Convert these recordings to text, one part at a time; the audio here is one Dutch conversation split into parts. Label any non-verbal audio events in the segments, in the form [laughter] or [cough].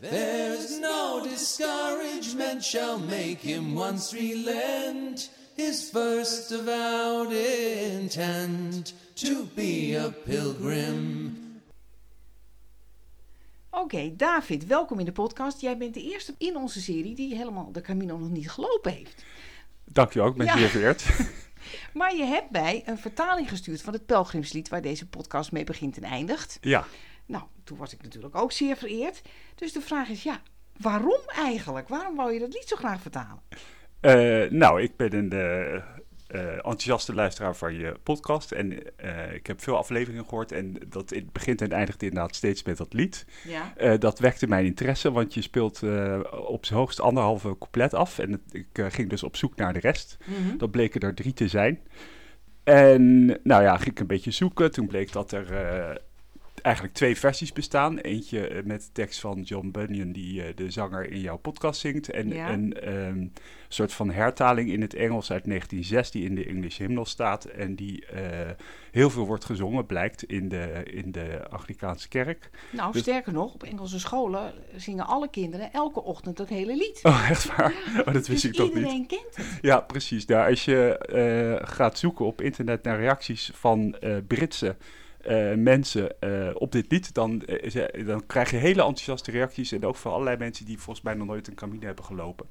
There's no discouragement shall make him once relent his first avowed intent to be a pilgrim. Oké, David, welkom in de podcast. Jij bent de eerste in onze serie die helemaal de Camino nog niet gelopen heeft. Dankjewel, ik ben Ja. zeer vereerd. [laughs] Maar je hebt mij een vertaling gestuurd van het pelgrimslied waar deze podcast mee begint en eindigt. ja, Nou, toen was ik natuurlijk ook zeer vereerd. Dus de vraag is, ja, waarom eigenlijk? Waarom wou je dat lied zo graag vertalen? Eh, nou, ik ben een eh, eh, enthousiaste luisteraar van je podcast. En ik heb veel afleveringen gehoord. En dat het begint en eindigt inderdaad steeds met dat lied. Ja. Dat wekte mijn interesse, want je speelt op zijn hoogst anderhalve couplet af. En het- ik ging dus op zoek naar de rest. Mhm. Dat bleken er drie te zijn. En nou ja, ging ik een beetje zoeken. Toen bleek dat er eigenlijk twee versies bestaan. Eentje eh, met tekst van John Bunyan, die eh, de zanger in jouw podcast zingt. En Ja. een ehm, soort van hertaling in het Engels uit 1906, die in de English Hymnal staat. En die eh, heel veel wordt gezongen, blijkt, in de, in de Anglikaanse kerk. Nou, Dus- sterker nog, op Engelse scholen zingen alle kinderen elke ochtend dat hele lied. Oh, echt waar? Oh, dat wist dus ik toch niet. iedereen kent het. Ja, precies. Nou, als je gaat zoeken op internet naar reacties van eh, Britse eh, mensen eh, op dit lied, dan, eh, dan krijg je hele enthousiaste reacties. En ook van allerlei mensen die volgens mij nog nooit een Camino hebben gelopen.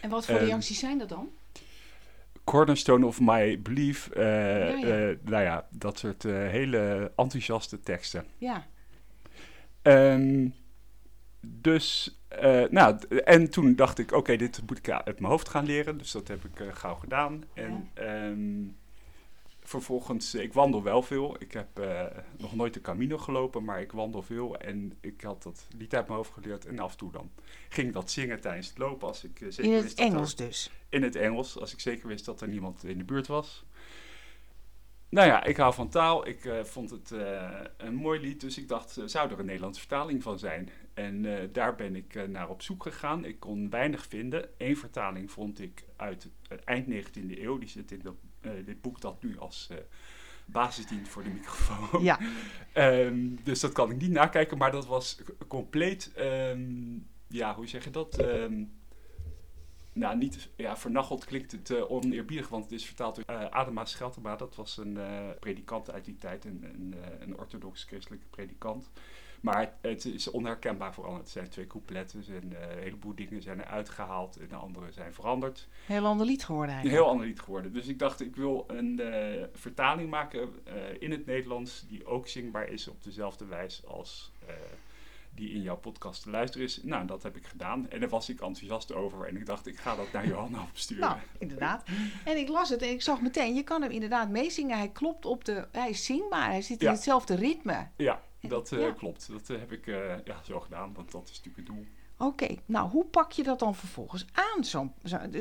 En wat voor Ehm, reacties zijn dat dan? Cornerstone of My Belief, Ja, ja. nou ja, dat soort hele enthousiaste teksten. Ja. Ehm, dus, nou, en toen dacht ik, oké, dit moet ik uit mijn hoofd gaan leren. Dus dat heb ik gauw gedaan. En ehm, vervolgens, eh, ik wandel wel veel. Ik heb eh, nog nooit de Camino gelopen, maar ik wandel veel. En ik had dat lied uit mijn hoofd geleerd. En af en toe dan ging ik dat zingen tijdens het lopen. Als ik, eh, zeker In het wist dat er- Engels dus. in het Engels, als ik zeker wist dat er niemand in de buurt was. Nou ja, ik hou van taal. Ik vond het een mooi lied, dus ik dacht, zou er een Nederlandse vertaling van zijn? En daar ben ik naar op zoek gegaan. Ik kon weinig vinden. Eén vertaling vond ik uit het eind 19e eeuw. Die zit in dat, eh, dit boek dat nu als eh, basis dient voor de microfoon. Ja. [laughs] Ehm, dus dat kan ik niet nakijken, maar dat was compleet, ehm, ja, hoe zeg je dat? Ehm, nou, niet, ja, vernacheld klinkt het eh, oneerbiedig, want het is vertaald door eh, Adema Scheltema. Dat was een eh, predikant uit die tijd, een, een, eh, een orthodox-christelijke predikant. Maar het, het is onherkenbaar vooral. Het zijn twee coupletten en eh, een heleboel dingen zijn eruit gehaald en de andere zijn veranderd. Heel ander lied geworden Een eigenlijk. heel ander lied geworden. Dus ik dacht, ik wil een eh, vertaling maken eh, in het Nederlands die ook zingbaar is op dezelfde wijze als die in jouw podcast te luisteren is. Nou, dat heb ik gedaan en daar was ik enthousiast over en ik dacht, ik ga dat naar Johanna [laughs] opsturen. Nou, inderdaad. En ik las het en ik zag meteen, je kan hem inderdaad meezingen. Hij klopt op de, hij is zingbaar, hij zit in Ja. hetzelfde ritme. Ja, dat eh, Ja. klopt. Dat eh, heb ik eh, ja, zo gedaan, want dat is natuurlijk het doel. Oké, nou hoe pak je dat dan vervolgens aan? Zo,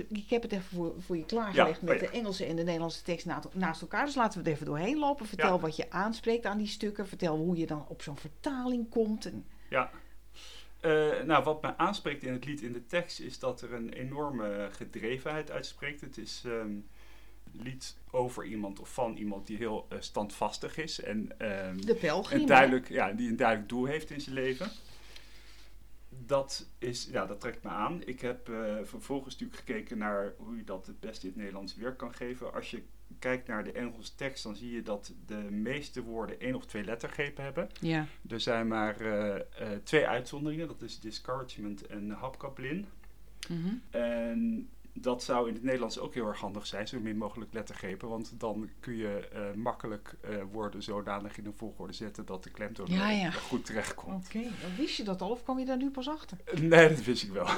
ik heb het even voor, voor je klaargelegd Ja, met oh ja. de Engelse en de Nederlandse tekst na- naast elkaar. Dus laten we er even doorheen lopen. Vertel Ja. wat je aanspreekt aan die stukken. Vertel hoe je dan op zo'n vertaling komt. En, Ja. Nou, wat mij aanspreekt in het lied, in de tekst, is dat er een enorme gedrevenheid uitspreekt. Het is ehm, lied over iemand of van iemand die heel eh, standvastig is en ehm, de pelgrim. hè? duidelijk, ja, die een duidelijk doel heeft in zijn leven. Dat, is, ja, dat trekt me aan. Ik heb eh, vervolgens natuurlijk gekeken naar hoe je dat het beste in het Nederlands weer kan geven. Als je kijkt naar de Engelse tekst, dan zie je dat de meeste woorden één of twee lettergrepen hebben. Ja. Er zijn maar eh, eh, twee uitzonderingen, dat is discouragement en hapkaplin. Mhm. En dat zou in het Nederlands ook heel erg handig zijn, zo min mogelijk lettergrepen. Want dan kun je eh, makkelijk eh, woorden zodanig in een volgorde zetten dat de klemtoon Ja, ja. goed terechtkomt. Oké, dan wist je dat al of kwam je daar nu pas achter? Nee, dat wist ik wel. [laughs]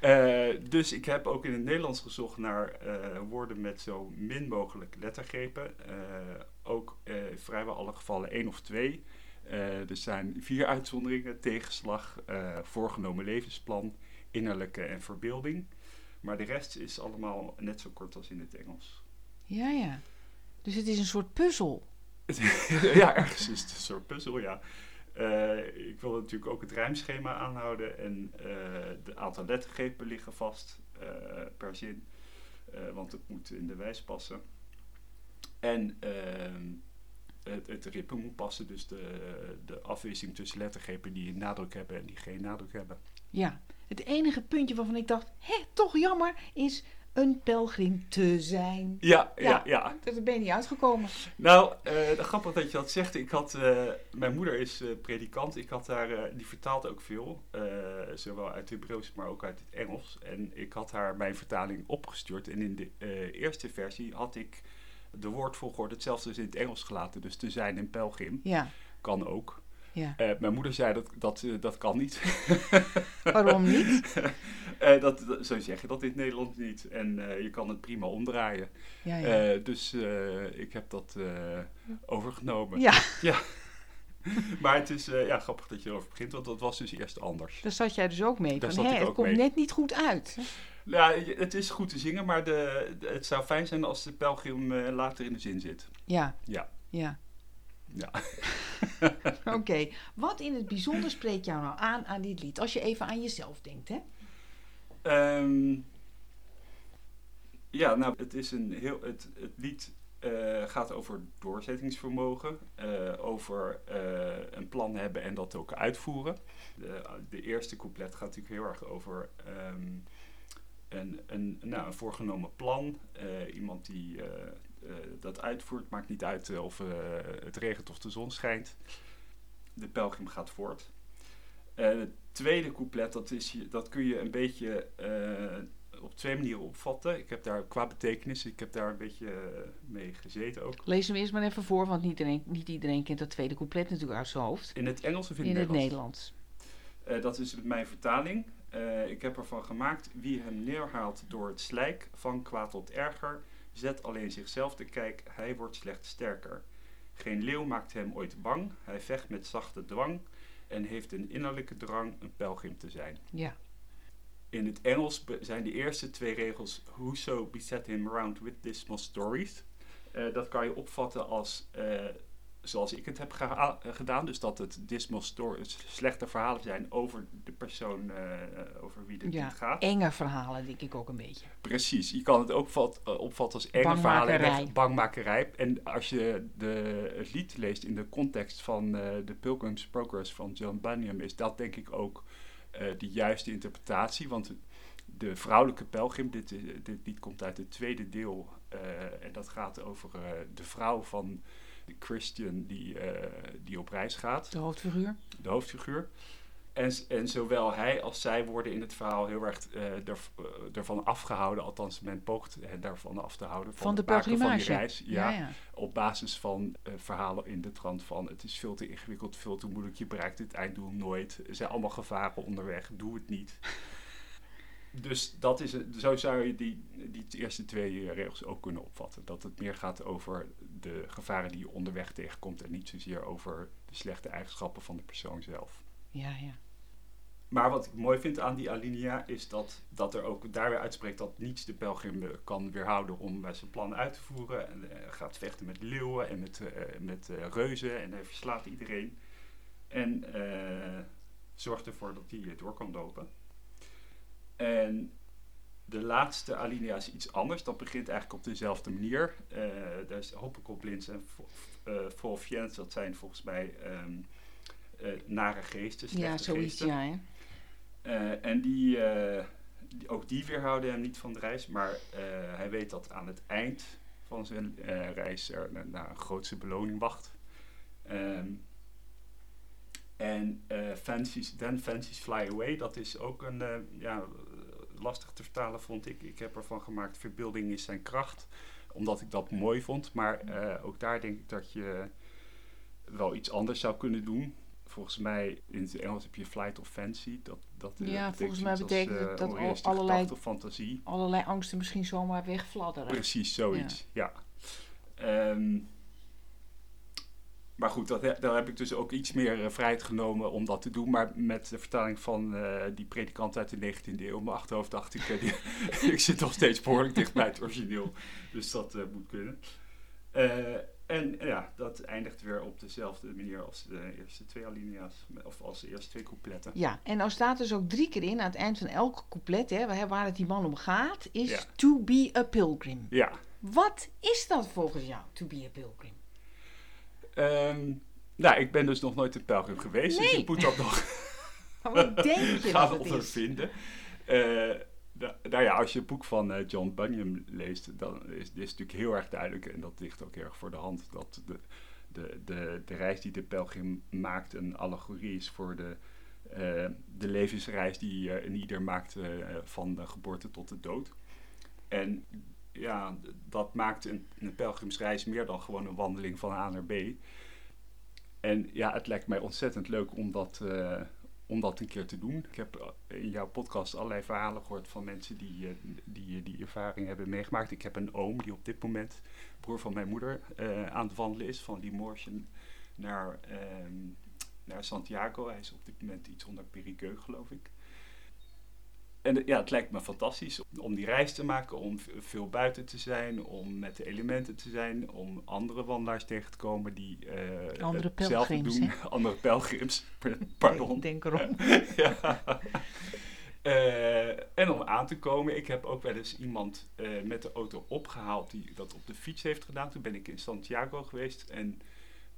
Eh, dus ik heb ook in het Nederlands gezocht naar eh, woorden met zo min mogelijk lettergrepen. Eh, ook eh, in vrijwel alle gevallen één of twee. Eh, er zijn vier uitzonderingen: tegenslag, eh, voorgenomen levensplan, innerlijke en verbeelding. Maar de rest is allemaal net zo kort als in het Engels. Ja, ja. Dus het is een soort puzzel. [laughs] ja, ergens is het een soort puzzel, ja. Eh, ik wil natuurlijk ook het rijmschema aanhouden en eh de aantal lettergrepen liggen vast eh, per zin, want het moet in de wijs passen. En het, het ritme moet passen. Dus de, de afwisseling tussen lettergrepen die een nadruk hebben en die geen nadruk hebben. Ja, het enige puntje waarvan ik dacht, hé, toch jammer, is een pelgrim te zijn. Ja, ja, Ja. ja. Dat ben je niet uitgekomen. Nou, eh, grappig dat je dat zegt. Ik had, eh, mijn moeder is eh, predikant. Ik had haar, die vertaalt ook veel. zowel uit het Hebreeuws, maar ook uit het Engels. En ik had haar mijn vertaling opgestuurd. En in de eerste versie had ik de woordvolgorde hetzelfde als in het Engels gelaten. Dus te zijn en pelgrim Ja, kan ook. Ja. Eh, mijn moeder zei dat dat, eh, dat kan niet. [laughs] Waarom niet? [laughs] Eh, dat, dat, zo zeg je dat in het Nederlands niet. En je kan het prima omdraaien. Ja, ja. Dus ik heb dat overgenomen. ja, [laughs] Maar het is ja, grappig dat je erover begint, want dat was dus eerst anders. daar zat jij dus ook mee. Daar Van, ik het komt mee. net niet goed uit. Ja, je- het is goed te zingen, maar de, het zou fijn zijn als de pelgrim later in de zin zit. Ja, Ja. ja. Ja. [laughs] Oké, wat in het bijzonder spreekt jou nou aan aan dit lied? Als je even aan jezelf denkt, hè? Ehm, ja, nou, het is een heel. Het, het lied eh, gaat over doorzettingsvermogen, eh, over eh, een plan hebben en dat ook uitvoeren. De, de eerste couplet gaat natuurlijk heel erg over ehm, een, een, nou, een voorgenomen plan. Iemand die dat uitvoert, maakt niet uit eh, of eh, het regent of de zon schijnt. De pelgrim gaat voort. Eh, het tweede couplet, dat, is, dat kun je een beetje eh, op twee manieren opvatten. Ik heb daar qua betekenis, ik heb daar een beetje eh, mee gezeten ook. Lees hem eerst maar even voor, want niet iedereen, niet iedereen kent dat tweede couplet natuurlijk uit zijn hoofd. In het Engels of in, In het Nederlands? Nederlands. Eh, dat is mijn vertaling. Eh, ik heb ervan gemaakt. Wie hem neerhaalt door het slijk, van kwaad tot erger, zet alleen zichzelf te kijk, hij wordt slechts sterker. Geen leeuw maakt hem ooit bang, hij vecht met zachte dwang en heeft een innerlijke drang een pelgrim te zijn. Ja, In het Engels zijn de eerste twee regels Whoso beset him around with dismal stories. Eh, dat kan je opvatten als, eh, zoals ik het heb gedaan. Dus dat het dismal stories, slechte verhalen zijn over de persoon eh, eh, over wie het ja. gaat. enge verhalen denk ik ook een beetje. Precies, je kan het ook vat- eh, opvatten als enge verhalen. en Bangmakerij. En als je de, het lied leest in de context van The Pilgrim's Progress van John Bunyan, is dat denk ik ook de juiste interpretatie. Want de vrouwelijke pelgrim, dit, dit lied komt uit het tweede deel. en dat gaat over de vrouw van de Christian die, eh, die op reis gaat De hoofdfiguur. de hoofdfiguur. En, en zowel hij als zij worden in het verhaal heel erg eh, eh, ervan afgehouden, althans men poogt hen daarvan af te houden. Van, Van de maken van die pelgrimage. reis. Ja, ja, ja. Op basis van verhalen in de trant van het is veel te ingewikkeld, veel te moeilijk, je bereikt het einddoel nooit. Er zijn allemaal gevaren onderweg, doe het niet. [laughs] Dus dat is zo zou je die, die eerste twee regels ook kunnen opvatten. Dat het meer gaat over de gevaren die je onderweg tegenkomt en niet zozeer over de slechte eigenschappen van de persoon zelf. ja, ja. Maar wat ik mooi vind aan die alinea is dat, dat er ook daar weer uitspreekt dat niets de pelgrim eh, kan weerhouden om eh, zijn plan uit te voeren. En hij gaat vechten met leeuwen en met, eh, met eh, reuzen en hij verslaat iedereen. En eh, zorgt ervoor dat hij eh, door kan lopen. En de laatste alinea is iets anders. Dat begint eigenlijk op dezelfde manier. Eh daar is Hoppekoplins en Volfiens, dat zijn volgens mij ehm, eh, nare geesten, slechte Ja, zoiets, geesten. ja. Hè? Eh, en die, eh, die- ook die weerhouden hem niet van de reis. Maar eh, hij weet dat aan het eind van zijn eh, reis er een, nou, een grootste beloning wacht. Ehm, en eh fancies, Then Fancies Fly Away, dat is ook een, eh, ja, lastig te vertalen vond ik. Ik heb ervan gemaakt, verbeelding is zijn kracht. Omdat ik dat mooi vond. Maar eh, ook daar denk ik dat je wel iets anders zou kunnen doen. Volgens mij, in het Engels heb je flight of fancy. Dat, dat, eh, Ja, volgens mij als, betekent eh, het dat allerlei- fantasie. Allerlei angsten misschien zomaar wegfladderen. Precies, zoiets. Ja. Ehm, maar goed, dat, daar heb ik dus ook iets meer eh, vrijheid genomen om dat te doen. Maar met de vertaling van eh, die predikant uit de 19e eeuw in mijn achterhoofd dacht ik... eh, die- [laughs] ik zit nog steeds behoorlijk dicht bij het origineel. Dus dat moet kunnen. En ja, dat eindigt weer op dezelfde manier als de eerste twee alinea's. Of als de eerste twee coupletten. Ja, en nou staat dus ook drie keer in aan het eind van elk couplet, hè, waar waar het die man om gaat, is Ja. to be a pilgrim. Ja, Wat is dat volgens jou, to be a pilgrim? Ehm, nou, ik ben dus nog nooit in Pelgrim geweest, dus Nee. ik moet dat nog [laughs] Maar wat denk je [laughs] gaan ondervinden. Eh, nou ja, als je het boek van eh, John Bunyan leest, dan is dit natuurlijk heel erg duidelijk, en dat ligt ook heel erg voor de hand, dat de, de, de, de reis die de pelgrim maakt een allegorie is voor de, eh, de levensreis die een ieder maakt van de geboorte tot de dood. En ja, dat maakt een, een pelgrimsreis meer dan gewoon een wandeling van A naar B. En ja, het lijkt mij ontzettend leuk om dat, eh, om dat een keer te doen. Ik heb eh, in jouw podcast allerlei verhalen gehoord van mensen die, eh, die die ervaring hebben meegemaakt. Ik heb een oom die op dit moment, broer van mijn moeder, aan het wandelen is van Limoges naar, ehm, naar Santiago. Hij is op dit moment iets onder Périgueux, geloof ik. En ja, het lijkt me fantastisch om die reis te maken, om veel buiten te zijn, om met de elementen te zijn, om andere wandelaars tegen te komen die eh, Andere pelgrims, doen. hè? [laughs] Andere pelgrims, [laughs] pardon. Ik denk erom. [laughs] ja. Eh, en om aan te komen, ik heb ook wel eens iemand eh, met de auto opgehaald die dat op de fiets heeft gedaan. Toen ben ik in Santiago geweest en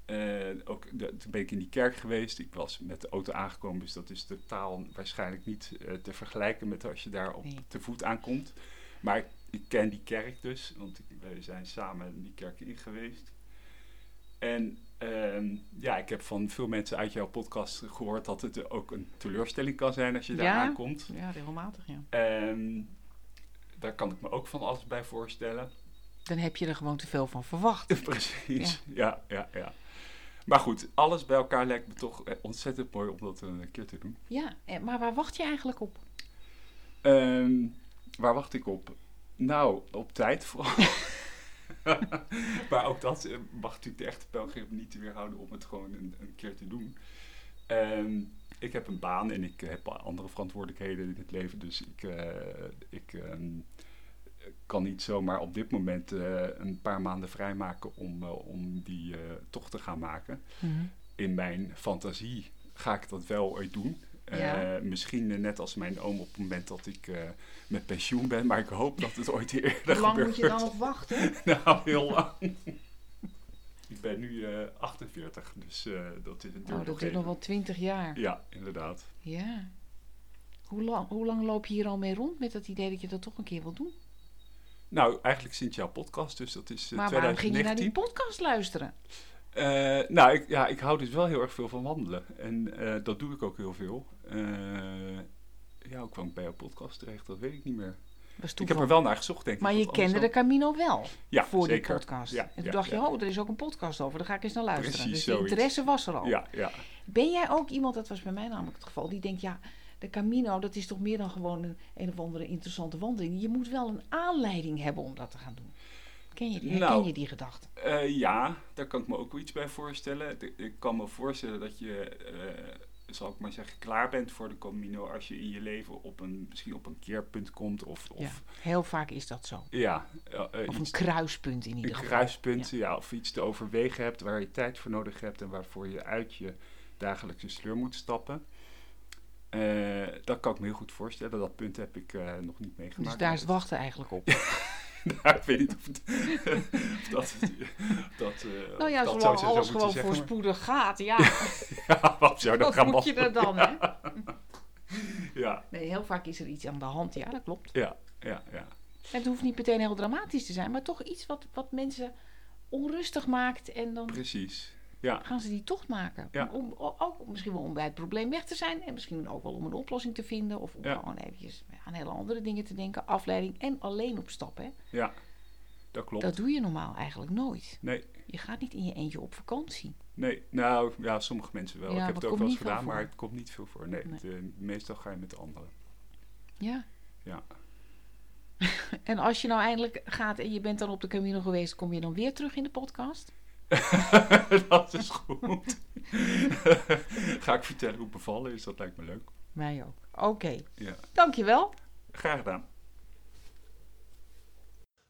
eh, ook de- toen ben ik in die kerk geweest. Ik was met de auto aangekomen, dus dat is totaal waarschijnlijk niet eh, te vergelijken met als je daar op Nee. te voet aankomt. Maar ik, ik ken die kerk dus, want ik, wij zijn samen die kerk in geweest. En ehm, ja, ik heb van veel mensen uit jouw podcast gehoord dat het ook een teleurstelling kan zijn als je daar Ja. aankomt. Ja, regelmatig, ja. Ehm, daar kan ik me ook van alles bij voorstellen. Dan heb je er gewoon te veel van verwacht. [laughs] Precies, ja. ja, ja, Maar goed, alles bij elkaar lijkt me toch eh, ontzettend mooi om dat een keer te doen. Ja, eh, maar waar wacht je eigenlijk op? Ehm, waar wacht ik op? Nou, op tijd vooral. [laughs] maar ook dat eh, mag natuurlijk de echte pelgrim niet weerhouden om het gewoon een, een keer te doen. Ehm, ik heb een baan en ik heb andere verantwoordelijkheden in het leven. Dus ik, ik ehm, kan niet zomaar op dit moment eh, een paar maanden vrijmaken om, eh, om die eh, tocht te gaan maken. In mijn fantasie ga ik dat wel ooit doen. Misschien net als mijn oom op het moment dat ik met pensioen ben. Maar ik hoop dat het ooit eerder Hoe lang gebeurt. moet je dan nog wachten? [laughs] Nou, heel lang. [laughs] ik ben nu eh 48, dus dat is een Oh, dat duurt nog wel twintig jaar. Ja, inderdaad. Ja. Hoe lang, hoe lang loop je hier al mee rond met dat idee dat je dat toch een keer wil doen? Nou, eigenlijk sinds jouw podcast, dus dat is eh, maar waarom ging je naar 2019. die podcast luisteren? Eh, nou, ik, ja, ik hou dus wel heel erg veel van wandelen. En eh, dat doe ik ook heel veel. Ja, hoe kwam ik bij jouw podcast terecht? Dat weet ik niet meer. Ik heb er wel naar gezocht, denk ik. Maar je kende de Camino wel ja, voor zeker. die podcast. Ja, en toen ja, dacht je, oh, er is ook een podcast over. Daar ga ik eens naar luisteren. Precies, dus de interesse was er al. Ja, ja. Ben jij ook iemand, dat was bij mij namelijk het geval, die denkt, ja, de Camino, dat is toch meer dan gewoon een, een of andere interessante wandeling. Je moet wel een aanleiding hebben om dat te gaan doen. Ken je die, herken Nou, je die gedachte? Eh, ja, daar kan ik me ook wel iets bij voorstellen. Ik, ik kan me voorstellen dat je, eh, zal ik maar zeggen, klaar bent voor de Camino als je in je leven op een, misschien op een keerpunt komt. Of, Ja, of heel vaak is dat zo. ja, eh, Of een kruispunt in ieder een geval. kruispunt, ja. of iets te overwegen hebt waar je tijd voor nodig hebt en waarvoor je uit je dagelijkse sleur moet stappen. Eh, dat kan ik me heel goed voorstellen. Dat punt heb ik eh, nog niet meegemaakt. Dus daar is het wachten eigenlijk op. [laughs] Nou, ik weet niet of, het, [laughs] of dat, dat, eh, Nou ja, dat zolang zo alles gewoon zeggen, maar- voorspoedig gaat, ja. [laughs] Ja, wat zou je dan Wat gaan moet je er dan, hè? Ja, Nee, heel vaak is er iets aan de hand. Ja, dat klopt. ja, ja, ja. En het hoeft niet meteen heel dramatisch te zijn, maar toch iets wat, wat mensen onrustig maakt. En dan Precies. Ja, gaan ze die tocht maken. Ja. Om, ook misschien wel om bij het probleem weg te zijn. En misschien ook wel om een oplossing te vinden. Of om Ja. gewoon eventjes aan hele andere dingen te denken. Afleiding en alleen op stap. Hè? ja. Dat klopt. Dat doe je normaal eigenlijk nooit. Nee, Je gaat niet in je eentje op vakantie. nee. Nou, ja, sommige mensen wel. Ik heb het ook wel eens gedaan, maar het komt niet veel voor. Nee, Nee. het, eh, meestal ga je met anderen. Ja. Ja. [laughs] En als je nou eindelijk gaat en je bent dan op de Camino geweest, kom je dan weer terug in de podcast? [laughs] dat is goed. [laughs] ga ik vertellen hoe het bevallen is, dat lijkt me leuk. Mij ook. Oké. Ja. Dankjewel. Graag gedaan.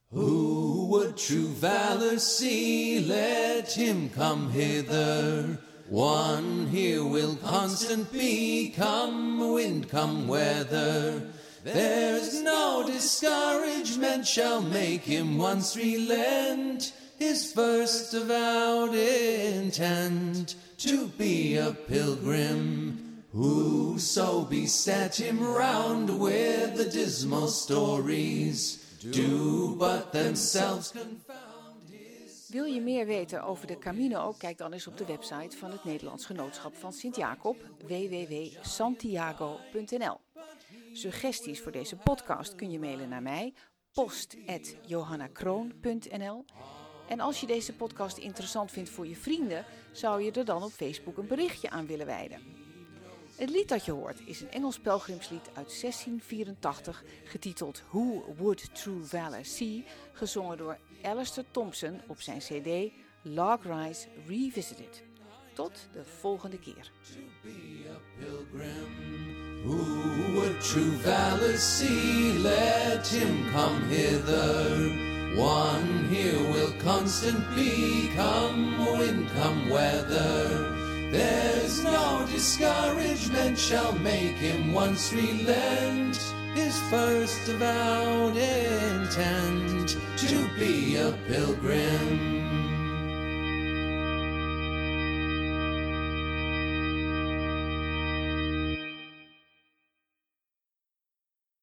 Who would true valor see? Let him come hither. One here will constant be, come wind, come weather. There's no discouragement shall make him once relent his first avowed intent to be a pilgrim. Whoso beset him round with the dismal stories do but themselves confound his. Wil je meer weten over de Camino? Kijk dan eens op de website van het Nederlands Genootschap van Sint-Jacob, www.santiago.nl. Suggesties voor deze podcast kun je mailen naar mij, post.johannakroon.nl. En als je deze podcast interessant vindt voor je vrienden, zou je er dan op Facebook een berichtje aan willen wijden. Het lied dat je hoort is een Engels pelgrimslied uit 1684, getiteld Who Would True Valor See, gezongen door Alistair Thompson op zijn CD Log Rise Revisited. Tot de volgende keer. One here will constant be, come wind, come weather. There's no discouragement shall make him once relent his first avowed intent to be a pilgrim.